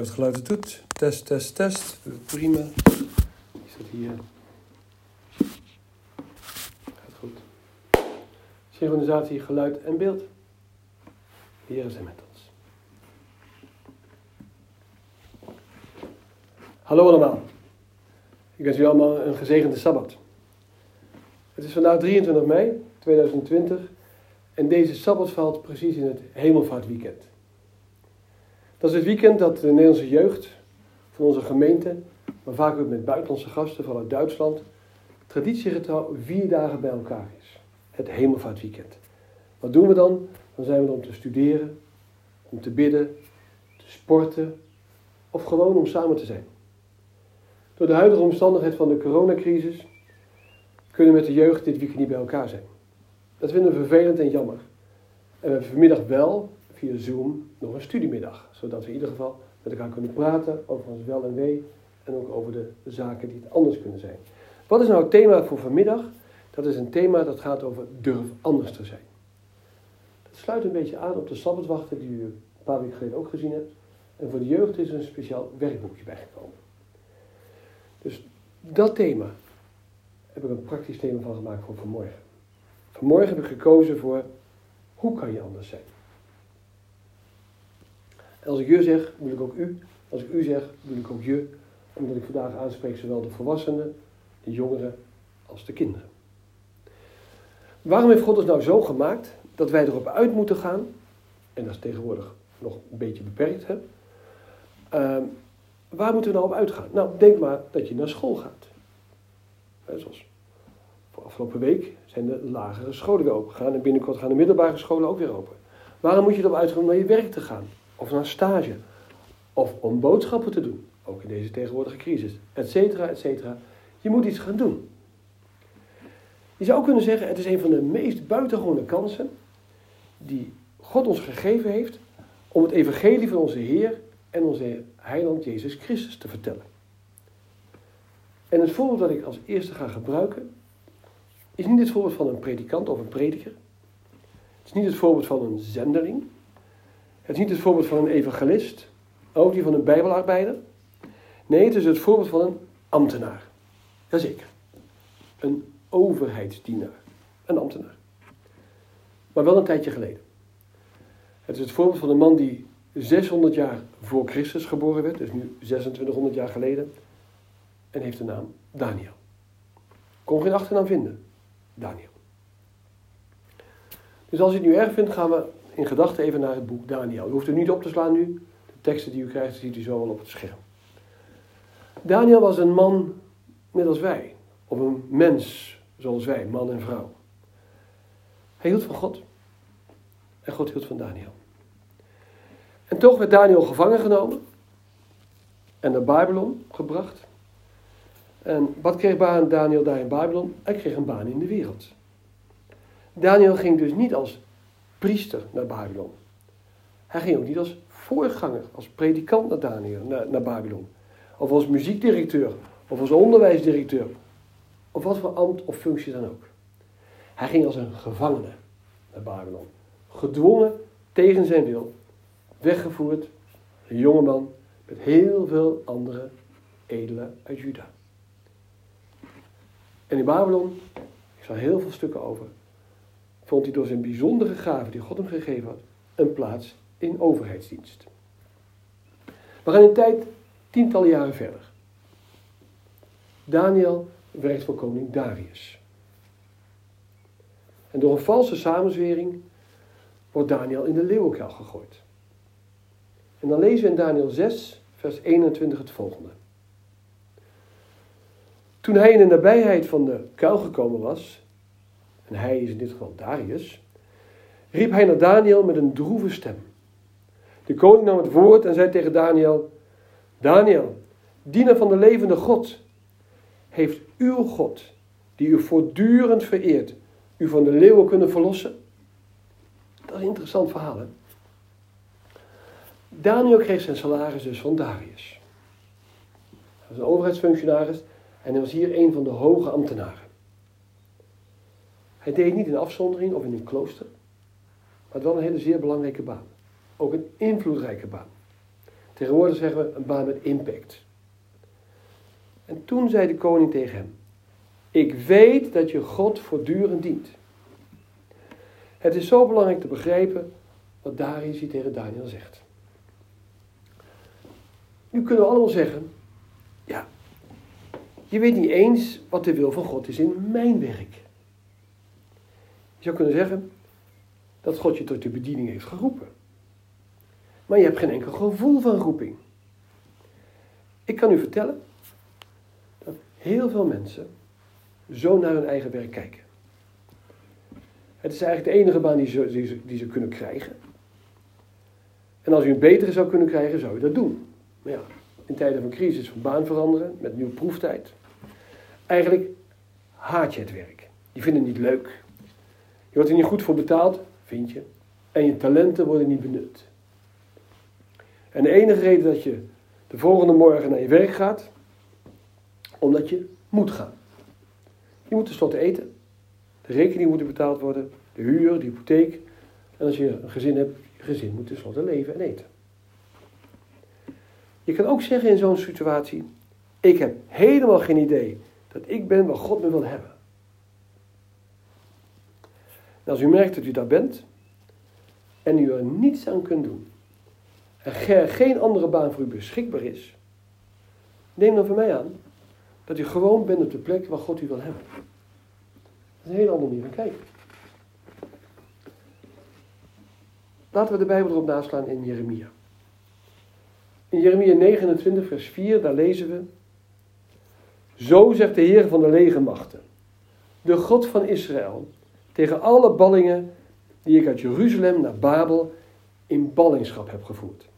Het geluid het doet. Test, test, test. Prima. Is dat hier? Gaat goed. Synchronisatie, geluid en beeld. Hier hij met ons. Hallo allemaal. Ik wens jullie allemaal een gezegende Sabbat. Het is vandaag 23 mei 2020 en deze Sabbat valt precies in het Hemelvaartweekend. Dat is het weekend dat de Nederlandse jeugd van onze gemeente, maar vaak ook met buitenlandse gasten vanuit Duitsland, traditiegetrouw vier dagen bij elkaar is. Het Hemelvaartweekend. Wat doen we dan? Dan zijn we er om te studeren, om te bidden, te sporten of gewoon om samen te zijn. Door de huidige omstandigheid van de coronacrisis kunnen we met de jeugd dit weekend niet bij elkaar zijn. Dat vinden we vervelend en jammer. En we hebben vanmiddag wel via Zoom nog een studiemiddag, zodat we in ieder geval met elkaar kunnen praten over ons wel en wee en ook over de zaken die het anders kunnen zijn. Wat is nou het thema voor vanmiddag? Dat is een thema dat gaat over durf anders te zijn. Dat sluit een beetje aan op de sabbatwachten die u een paar weken geleden ook gezien hebt. En voor de jeugd is er een speciaal werkboekje bijgekomen. Dus dat thema heb ik een praktisch thema van gemaakt voor vanmorgen. Vanmorgen heb ik gekozen voor hoe kan je anders zijn? Als ik je zeg, bedoel ik ook u. Als ik u zeg, bedoel ik ook je. Omdat ik vandaag aanspreek zowel de volwassenen, de jongeren als de kinderen. Waarom heeft God het nou zo gemaakt dat wij erop uit moeten gaan? En dat is tegenwoordig nog een beetje beperkt. Hè? Uh, waar moeten we nou op uitgaan? Nou, denk maar dat je naar school gaat. Zoals voor afgelopen week zijn de lagere scholen weer open gegaan. En binnenkort gaan de middelbare scholen ook weer open. Waarom moet je erop uitgaan om naar je werk te gaan? Of naar stage? Of om boodschappen te doen? Ook in deze tegenwoordige crisis. Etcetera, etcetera. Je moet iets gaan doen. Je zou kunnen zeggen, het is een van de meest buitengewone kansen die God ons gegeven heeft om het evangelie van onze Heer en onze heiland Jezus Christus te vertellen. En het voorbeeld dat ik als eerste ga gebruiken is niet het voorbeeld van een predikant of een prediker. Het is niet het voorbeeld van een zendeling. Het is niet het voorbeeld van een evangelist, ook die van een bijbelarbeider. Nee, het is het voorbeeld van een ambtenaar. Jazeker. Een overheidsdienaar. Een ambtenaar. Maar wel een tijdje geleden. Het is het voorbeeld van een man die 600 jaar voor Christus geboren werd, dus nu 2600 jaar geleden, en heeft de naam Daniel. Kon geen achternaam vinden. Daniel. Dus als u het nu erg vindt, gaan we in gedachten even naar het boek Daniel. U hoeft er niet op te slaan nu. De teksten die u krijgt, ziet u zo wel op het scherm. Daniel was een man net als wij. Of een mens zoals wij, man en vrouw. Hij hield van God. En God hield van Daniel. En toch werd Daniel gevangen genomen. En naar Babylon gebracht. En wat kreeg Daniel daar in Babylon? Hij kreeg een baan in de wereld. Daniel ging dus niet als priester naar Babylon. Hij ging ook niet als voorganger, als predikant naar, Daniel, naar, Babylon. Of als muziekdirecteur, of als onderwijsdirecteur. Of wat voor ambt of functie dan ook. Hij ging als een gevangene naar Babylon. Gedwongen tegen zijn wil. Weggevoerd. Een jongeman met heel veel andere edelen uit Juda. En in Babylon, ik zal heel veel stukken over, vond hij door zijn bijzondere gave die God hem gegeven had, een plaats in overheidsdienst. We gaan in tijd tientallen jaren verder. Daniel werkt voor koning Darius. En door een valse samenzwering wordt Daniel in de leeuwenkuil gegooid. En dan lezen we in Daniel 6, vers 21 het volgende. Toen hij in de nabijheid van de kuil gekomen was, en hij is in dit geval Darius, riep hij naar Daniel met een droeve stem. De koning nam het woord en zei tegen Daniel: Daniel, dienaar van de levende God, heeft uw God, die u voortdurend vereert, u van de leeuwen kunnen verlossen? Dat is een interessant verhaal, hè? Daniel kreeg zijn salaris dus van Darius. Hij was een overheidsfunctionaris en hij was hier een van de hoge ambtenaren. Hij deed niet in afzondering of in een klooster, maar wel een hele zeer belangrijke baan. Ook een invloedrijke baan. Tegenwoordig zeggen we een baan met impact. En toen zei de koning tegen hem: Ik weet dat je God voortdurend dient. Het is zo belangrijk te begrijpen wat Darius hier tegen Daniel zegt. Nu kunnen we allemaal zeggen: Ja, je weet niet eens wat de wil van God is in mijn werk. Je zou kunnen zeggen dat God je tot de bediening heeft geroepen. Maar je hebt geen enkel gevoel van roeping. Ik kan u vertellen dat heel veel mensen zo naar hun eigen werk kijken. Het is eigenlijk de enige baan die ze, die ze, die ze kunnen krijgen. En als u een betere zou kunnen krijgen, zou u dat doen. Maar ja, in tijden van crisis van baan veranderen, met nieuwe proeftijd. Eigenlijk haat je het werk. Je vindt het niet leuk. Je wordt er niet goed voor betaald, vind je. En je talenten worden niet benut. En de enige reden dat je de volgende morgen naar je werk gaat, omdat je moet gaan. Je moet tenslotte eten. De rekening moet betaald worden, de huur, de hypotheek. En als je een gezin hebt, je gezin moet tenslotte leven en eten. Je kan ook zeggen in zo'n situatie, ik heb helemaal geen idee dat ik ben waar God me wil hebben. Als u merkt dat u daar bent en u er niets aan kunt doen en geen andere baan voor u beschikbaar is, neem dan voor mij aan dat u gewoon bent op de plek waar God u wil hebben. Dat is een hele andere manier van kijken. Laten we de Bijbel erop naslaan in Jeremia. In Jeremia 29, vers 4, daar lezen we. Zo zegt de Heer van de legermachten, de God van Israël, tegen alle ballingen die ik uit Jeruzalem naar Babel in ballingschap heb gevoerd.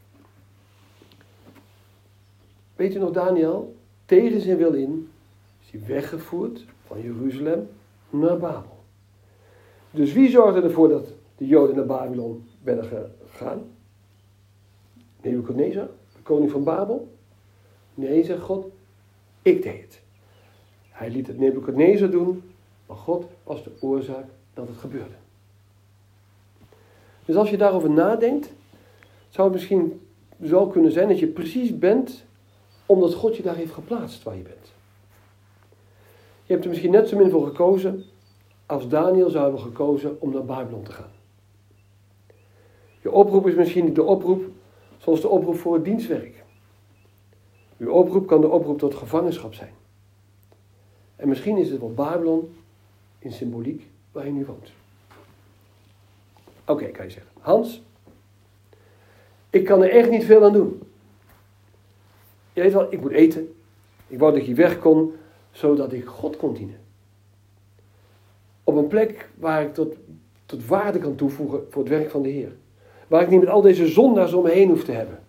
Weet u nog, Daniel? Tegen zijn wil in is hij weggevoerd van Jeruzalem naar Babel. Dus wie zorgde ervoor dat de Joden naar Babylon werden gegaan? Nebuchadnezzar, de koning van Babel? Nee, zegt God, ik deed het. Hij liet het Nebuchadnezzar doen, maar God was de oorzaak dat het gebeurde. Dus als je daarover nadenkt, zou het misschien zo kunnen zijn dat je precies bent omdat God je daar heeft geplaatst waar je bent. Je hebt er misschien net zo min voor gekozen als Daniel zou hebben gekozen om naar Babylon te gaan. Je oproep is misschien niet de oproep zoals de oproep voor het dienstwerk. Uw oproep kan de oproep tot gevangenschap zijn. En misschien is het wel Babylon in symboliek waar je nu woont. Oké, kan je zeggen. Hans, ik kan er echt niet veel aan doen. Je weet wel, ik moet eten. Ik wou dat je weg kon, zodat ik God kon dienen. Op een plek waar ik tot, tot waarde kan toevoegen voor het werk van de Heer. Waar ik niet met al deze zondaars om me heen hoef te hebben.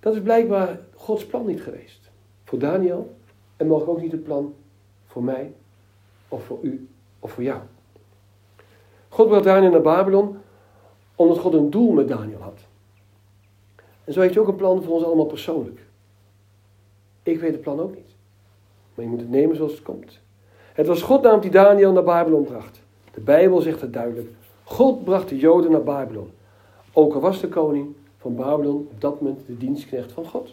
Dat is blijkbaar Gods plan niet geweest. Voor Daniel en mogelijk ook niet het plan voor mij of voor u of voor jou. God bracht Daniel naar Babylon omdat God een doel met Daniel had. En zo heeft hij ook een plan voor ons allemaal persoonlijk. Ik weet het plan ook niet. Maar je moet het nemen zoals het komt. Het was God namelijk die Daniel naar Babylon bracht. De Bijbel zegt het duidelijk. God bracht de Joden naar Babylon. Ook al was de koning van Babylon op dat moment de dienstknecht van God.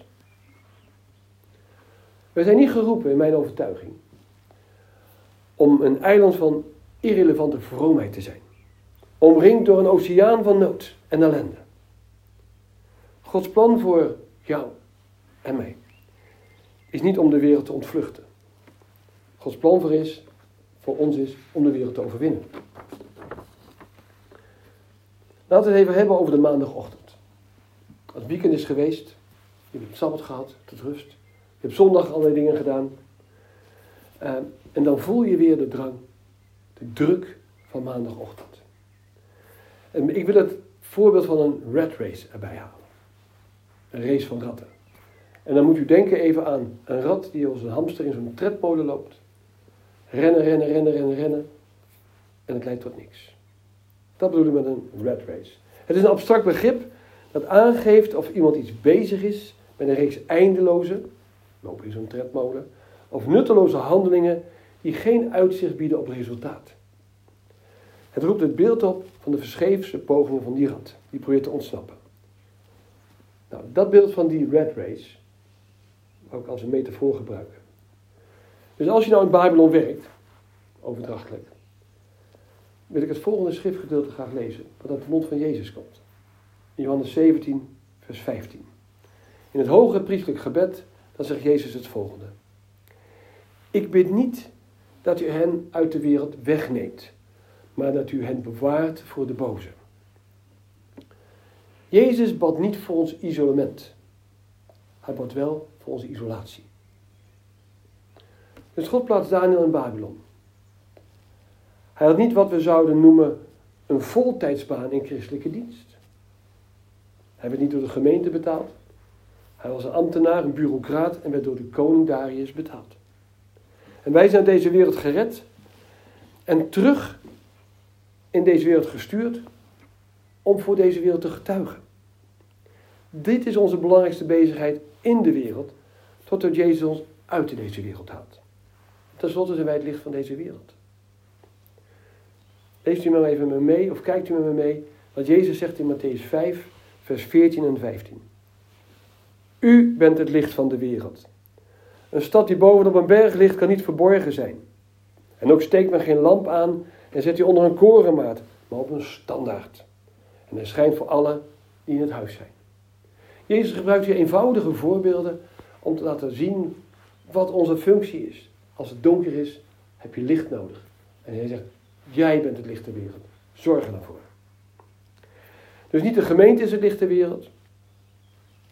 Wij zijn niet geroepen, in mijn overtuiging, om een eiland van irrelevante vroomheid te zijn. Omringd door een oceaan van nood en ellende. Gods plan voor jou en mij is niet om de wereld te ontvluchten. Gods plan voor, is, voor ons is om de wereld te overwinnen. Laten we het even hebben over de maandagochtend. Het weekend is geweest, je hebt sabbat gehad, tot rust. Je hebt zondag allerlei dingen gedaan. Uh, en dan voel je weer de drang, de druk van maandagochtend. En ik wil het voorbeeld van een rat race erbij halen. Een race van ratten. En dan moet u denken even aan een rat die als een hamster in zo'n tredmolen loopt. Rennen, rennen, rennen, rennen, rennen. En het leidt tot niks. Dat bedoel ik met een rat race. Het is een abstract begrip dat aangeeft of iemand iets bezig is met een reeks eindeloze, lopen in zo'n tredmolen, of nutteloze handelingen die geen uitzicht bieden op resultaat. Het roept het beeld op van de verscheefse pogingen van die rat, die probeert te ontsnappen. Nou, dat beeld van die red race, ik als een metafoor gebruiken. Dus als je nou in Babylon werkt, overdrachtelijk, wil ik het volgende schriftgedeelte graag lezen, wat uit de mond van Jezus komt. Johannes 17, vers 15. In het hoge priestelijk gebed, dan zegt Jezus het volgende. Ik bid niet dat u hen uit de wereld wegneemt, maar dat u hen bewaart voor de boze. Jezus bad niet voor ons isolement. Hij bad wel voor onze isolatie. Dus God plaatst Daniel in Babylon. Hij had niet wat we zouden noemen een voltijdsbaan in christelijke dienst. Hij werd niet door de gemeente betaald. Hij was een ambtenaar, een bureaucraat en werd door de koning Darius betaald. En wij zijn deze wereld gered en terug in deze wereld gestuurd om voor deze wereld te getuigen. Dit is onze belangrijkste bezigheid in de wereld, totdat Jezus ons uit deze wereld haalt. Ten slotte zijn wij het licht van deze wereld. Leest u maar even met me mee, of kijkt u met me mee, wat Jezus zegt in Matthäus 5, vers 14 en 15. U bent het licht van de wereld. Een stad die bovenop een berg ligt, kan niet verborgen zijn. En ook steekt men geen lamp aan en zet die onder een korenmaat, maar op een standaard. En hij schijnt voor allen die in het huis zijn. Jezus gebruikt hier eenvoudige voorbeelden om te laten zien wat onze functie is. Als het donker is, heb je licht nodig. En hij zegt, jij bent het licht ter wereld. Zorg ervoor. Dus niet de gemeente is het licht ter wereld,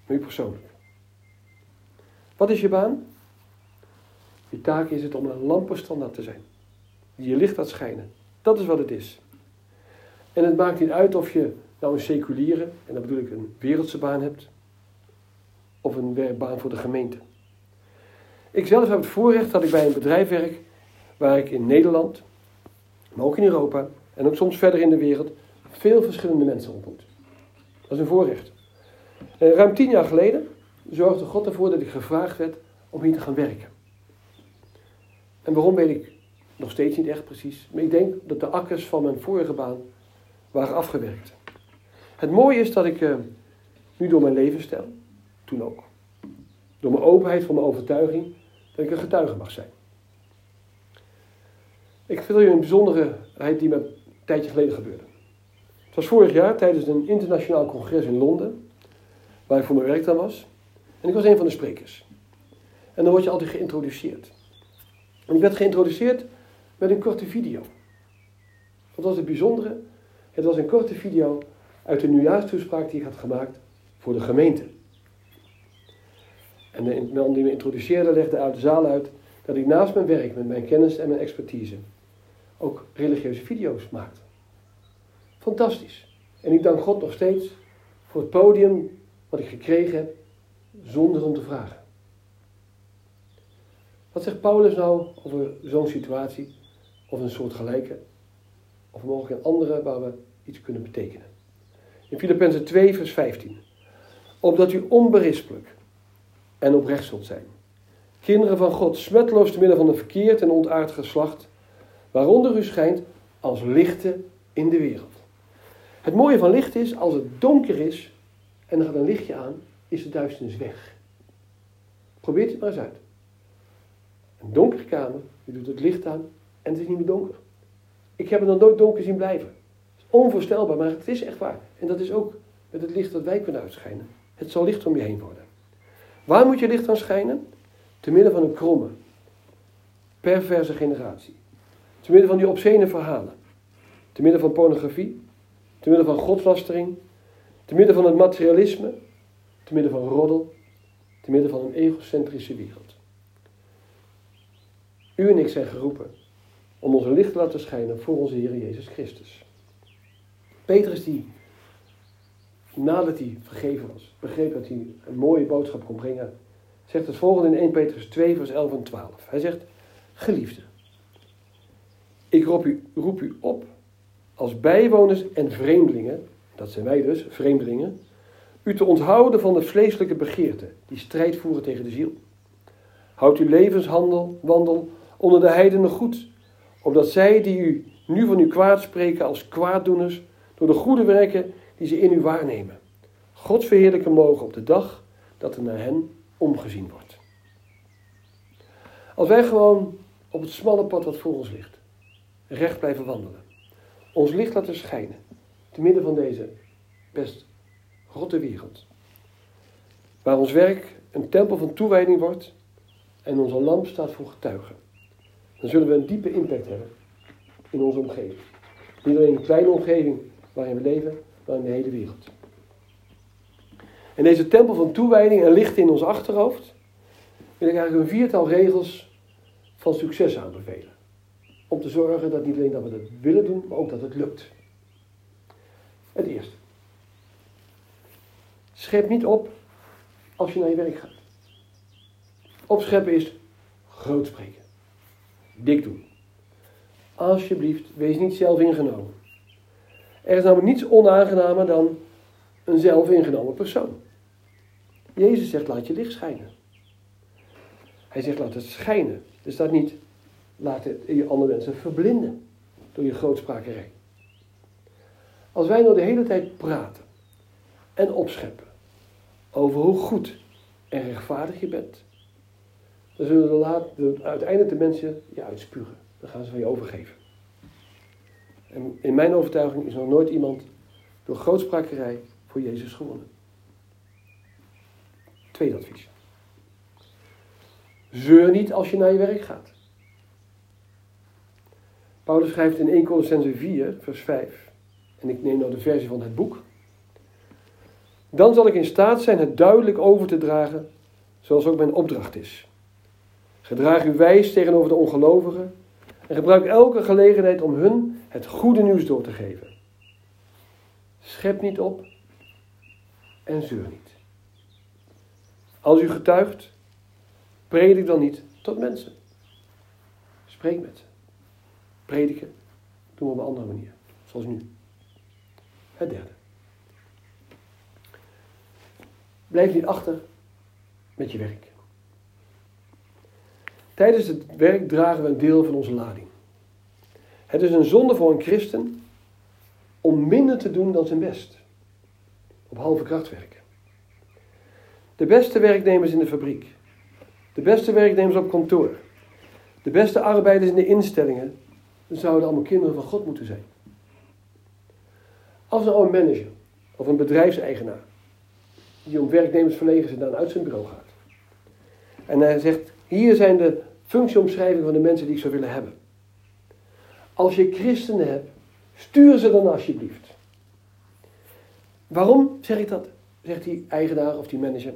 maar u persoonlijk. Wat is je baan? Je taak is het om een lampenstandaard te zijn. Die je licht laat schijnen. Dat is wat het is. En het maakt niet uit of je nou een seculiere, en dan bedoel ik een wereldse baan hebt, of een baan voor de gemeente. Ik zelf heb het voorrecht dat ik bij een bedrijf werk waar ik in Nederland, maar ook in Europa en ook soms verder in de wereld veel verschillende mensen ontmoet. Dat is een voorrecht. En ruim tien jaar geleden zorgde God ervoor dat ik gevraagd werd om hier te gaan werken. En waarom weet ik nog steeds niet echt precies. Maar ik denk dat de akkers van mijn vorige baan waren afgewerkt. Het mooie is dat ik uh, nu door mijn levensstijl, toen ook, door mijn openheid van mijn overtuiging, dat ik een getuige mag zijn. Ik vertel je een bijzonderheid die me een tijdje geleden gebeurde. Het was vorig jaar tijdens een internationaal congres in Londen, waar ik voor mijn werk dan was. En ik was een van de sprekers. En dan word je altijd geïntroduceerd. En ik werd geïntroduceerd met een korte video. Wat was het bijzondere? Het was een korte video uit de nieuwjaarstoespraak die ik had gemaakt voor de gemeente. En de man die me introduceerde legde uit de zaal uit dat ik naast mijn werk met mijn kennis en mijn expertise ook religieuze video's maakte. Fantastisch. En ik dank God nog steeds voor het podium wat ik gekregen heb zonder om te vragen. Wat zegt Paulus nou over zo'n situatie, of een soort gelijke, of mogelijk een andere waar we iets kunnen betekenen? In Filippenzen 2, vers 15. Opdat u onberispelijk en oprecht zult zijn. Kinderen van God, smetloos te midden van een verkeerd en ontaard geslacht, waaronder u schijnt als lichten in de wereld. Het mooie van licht is, als het donker is en er gaat een lichtje aan, is de duisternis weg. Probeer het maar eens uit. Een donkere kamer, je doet het licht aan en het is niet meer donker. Ik heb het nog nooit donker zien blijven. Het is onvoorstelbaar, maar het is echt waar. En dat is ook met het licht dat wij kunnen uitschijnen. Het zal licht om je heen worden. Waar moet je licht aan schijnen? Te midden van een kromme, perverse generatie. Te midden van die obscene verhalen. Te midden van pornografie. Te midden van godslastering. Te midden van het materialisme. Te midden van roddel. Te midden van een egocentrische wereld. U en ik zijn geroepen om onze licht te laten schijnen voor onze Heer Jezus Christus. Petrus die, nadat hij vergeven was, begreep dat hij een mooie boodschap kon brengen, zegt het volgende in 1 Petrus 2 vers 11 en 12. Hij zegt, geliefde, ik roep u, roep u op als bijwoners en vreemdelingen, dat zijn wij dus, vreemdelingen, u te onthouden van de vleeselijke begeerten die strijd voeren tegen de ziel. Houd uw levenshandel, wandel onder de heidenen goed, opdat zij die u nu van u kwaad spreken als kwaaddoeners, door de goede werken die ze in u waarnemen, God verheerlijken mogen op de dag dat er naar hen omgezien wordt. Als wij gewoon op het smalle pad wat voor ons ligt, recht blijven wandelen, ons licht laten schijnen, te midden van deze best rotte wereld, waar ons werk een tempel van toewijding wordt en onze lamp staat voor getuigen, dan zullen we een diepe impact hebben in onze omgeving. Niet alleen in een kleine omgeving waarin we leven, maar in de hele wereld. En deze tempel van toewijding en licht in ons achterhoofd wil ik eigenlijk een viertal regels van succes aanbevelen. Om te zorgen dat niet alleen dat we het willen doen, maar ook dat het lukt. Het eerste. Schep niet op als je naar je werk gaat. Opscheppen is groot spreken. Dik doen. Alsjeblieft, wees niet zelf ingenomen. Er is namelijk niets onaangenamer dan een zelf ingenomen persoon. Jezus zegt, laat je licht schijnen. Hij zegt, laat het schijnen. Er staat niet, laat het je andere mensen verblinden door je grootsprakerij. Als wij nou de hele tijd praten en opscheppen over hoe goed en rechtvaardig je bent, dan zullen de uiteindelijk de mensen je uitspugen. Dan gaan ze van je overgeven. En in mijn overtuiging is nog nooit iemand door grootsprakerij voor Jezus gewonnen. Tweede advies. Zeur niet als je naar je werk gaat. Paulus schrijft in 1 Colossense 4, vers 5, en ik neem nou de versie van het boek. Dan zal ik in staat zijn het duidelijk over te dragen, zoals ook mijn opdracht is. Gedraag u wijs tegenover de ongelovigen en gebruik elke gelegenheid om hun het goede nieuws door te geven. Schep niet op en zeur niet. Als u getuigt, predik dan niet tot mensen. Spreek met ze. Prediken doen we op een andere manier, zoals nu. Het derde. Blijf niet achter met je werk. Tijdens het werk dragen we een deel van onze lading. Het is een zonde voor een christen om minder te doen dan zijn best. Op halve kracht werken. De beste werknemers in de fabriek. De beste werknemers op kantoor. De beste arbeiders in de instellingen. zouden allemaal kinderen van God moeten zijn. Als een manager of een bedrijfseigenaar die om werknemers verlegen dan uit zijn bureau gaat. En hij zegt, hier zijn de functieomschrijvingen van de mensen die ik zou willen hebben. Als je christenen hebt, stuur ze dan alsjeblieft. Waarom zeg ik dat? Zegt die eigenaar of die manager.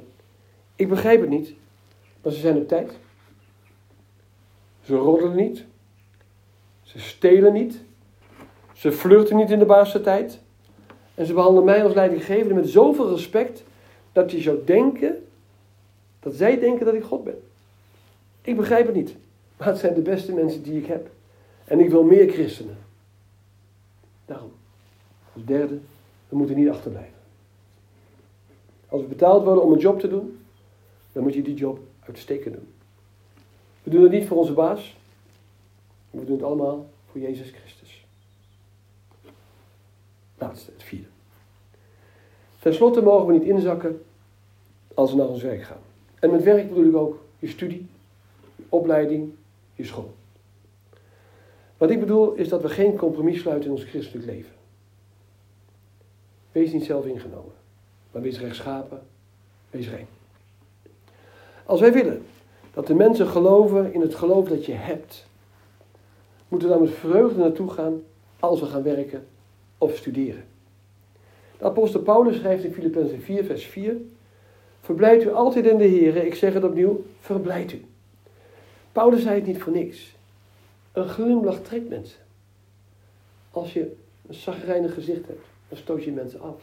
Ik begrijp het niet, maar ze zijn op tijd. Ze roddelen niet. Ze stelen niet. Ze flirten niet in de baarste tijd. En ze behandelen mij als leidinggevende met zoveel respect dat je zou denken, dat zij denken dat ik God ben. Ik begrijp het niet, maar het zijn de beste mensen die ik heb. En ik wil meer christenen. Daarom, als derde, we moeten niet achterblijven. Als we betaald worden om een job te doen, dan moet je die job uitstekend doen. We doen het niet voor onze baas, we doen het allemaal voor Jezus Christus. Laatste, het vierde. Ten slotte mogen we niet inzakken als we naar ons werk gaan. En met werk bedoel ik ook je studie, opleiding, je school. Wat ik bedoel is dat we geen compromis sluiten in ons christelijk leven. Wees niet zelf ingenomen, maar wees rechtschapen, wees rein. Als wij willen dat de mensen geloven in het geloof dat je hebt, moeten we daar met vreugde naartoe gaan als we gaan werken of studeren. De apostel Paulus schrijft in Filippenzen 4, vers 4: Verblijd u altijd in de Heer. Ik zeg het opnieuw, verblijd u. Paulus zei het niet voor niks. Een glimlach trekt mensen. Als je een zagrijnig gezicht hebt, dan stoot je mensen af.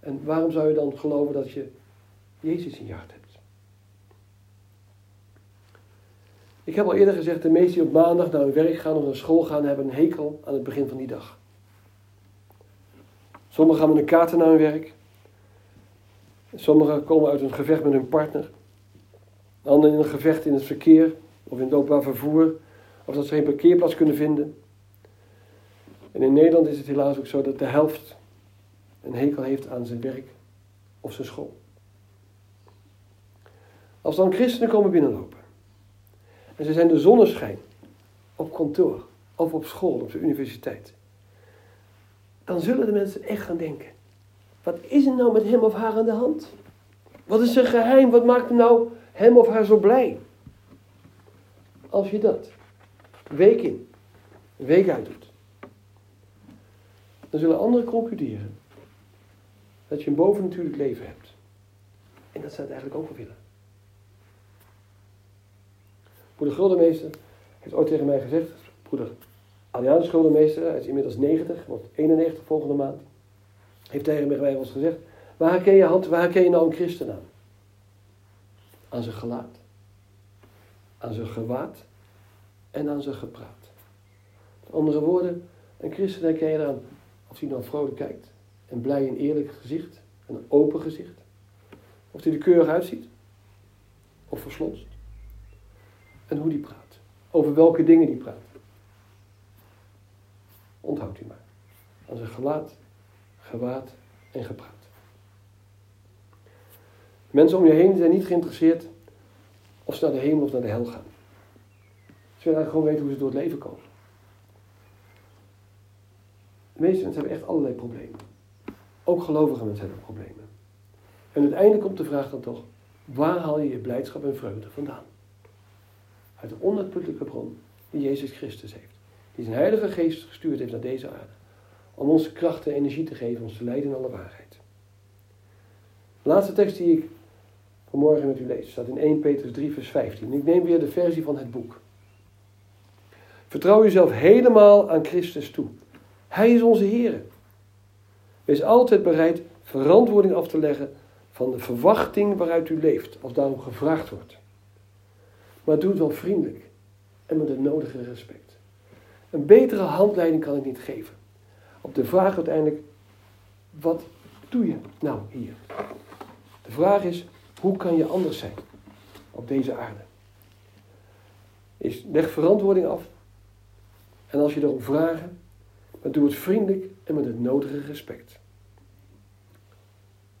En waarom zou je dan geloven dat je Jezus in je hart hebt? Ik heb al eerder gezegd, de meesten die op maandag naar hun werk gaan of naar school gaan, hebben een hekel aan het begin van die dag. Sommigen gaan met een kaarten naar hun werk. Sommigen komen uit een gevecht met hun partner. Anderen in een gevecht in het verkeer of in het openbaar vervoer. Of dat ze geen parkeerplaats kunnen vinden. En in Nederland is het helaas ook zo dat de helft een hekel heeft aan zijn werk of zijn school. Als dan christenen komen binnenlopen en ze zijn de zonneschijn op kantoor of op school, op de universiteit, dan zullen de mensen echt gaan denken: wat is er nou met hem of haar aan de hand? Wat is zijn geheim? Wat maakt nou hem of haar zo blij? Als je dat week in, week uit doet, dan zullen anderen concluderen dat je een bovennatuurlijk leven hebt. En dat ze het eigenlijk ook willen. Broeder Guldenmeester heeft ooit tegen mij gezegd, broeder Adriaan Schuldenmeester, hij is inmiddels 90, wordt 91 volgende maand, heeft tegen mij gezegd, waar herken je, hand, waar herken je nou een christen aan? Aan zijn gelaat, aan zijn gewaad en aan zijn gepraat. Met andere woorden, een christen herken je eraan als hij dan vrolijk kijkt, een blij en eerlijk gezicht, een open gezicht, of hij er keurig uitziet, of verslonst, en hoe die praat, over welke dingen die praat. Onthoud u maar. Aan zijn gelaat, gewaad en gepraat. Mensen om je heen zijn niet geïnteresseerd of ze naar de hemel of naar de hel gaan. Ze willen gewoon weten hoe ze door het leven komen. De meeste mensen hebben echt allerlei problemen. Ook gelovige mensen hebben problemen. En uiteindelijk komt de vraag dan toch, waar haal je je blijdschap en vreugde vandaan? Uit de onuitputtelijke bron die Jezus Christus heeft. Die zijn heilige geest gestuurd heeft naar deze aarde. Om ons kracht en energie te geven, ons te leiden in alle waarheid. De laatste tekst die ik vanmorgen met u lees, staat in 1 Petrus 3 vers 15. Ik neem weer de versie van het boek. Vertrouw uzelf helemaal aan Christus toe. Hij is onze Heer. Wees altijd bereid verantwoording af te leggen van de verwachting waaruit u leeft, als daarom gevraagd wordt. Maar doe het wel vriendelijk en met het nodige respect. Een betere handleiding kan ik niet geven. Op de vraag uiteindelijk, wat doe je nou hier? De vraag is, hoe kan je anders zijn op deze aarde? Is leg verantwoording af. En als je erom vragen, dan doe het vriendelijk en met het nodige respect.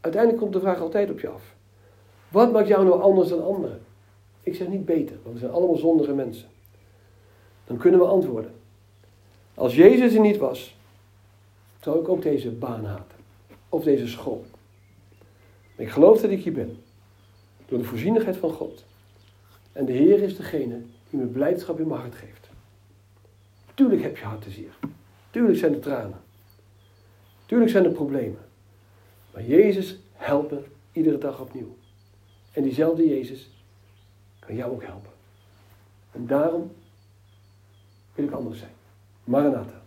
Uiteindelijk komt de vraag altijd op je af. Wat maakt jou nou anders dan anderen? Ik zeg niet beter, want we zijn allemaal zondige mensen. Dan kunnen we antwoorden. Als Jezus er niet was, zou ik ook deze baan haten. Of deze school. Ik geloof dat ik hier ben. Door de voorzienigheid van God. En de Heer is degene die me blijdschap in mijn hart geeft. Tuurlijk heb je hartzeer. Tuurlijk zijn er tranen. Tuurlijk zijn er problemen. Maar Jezus helpen iedere dag opnieuw. En diezelfde Jezus kan jou ook helpen. En daarom wil ik anders zijn. Maranatha.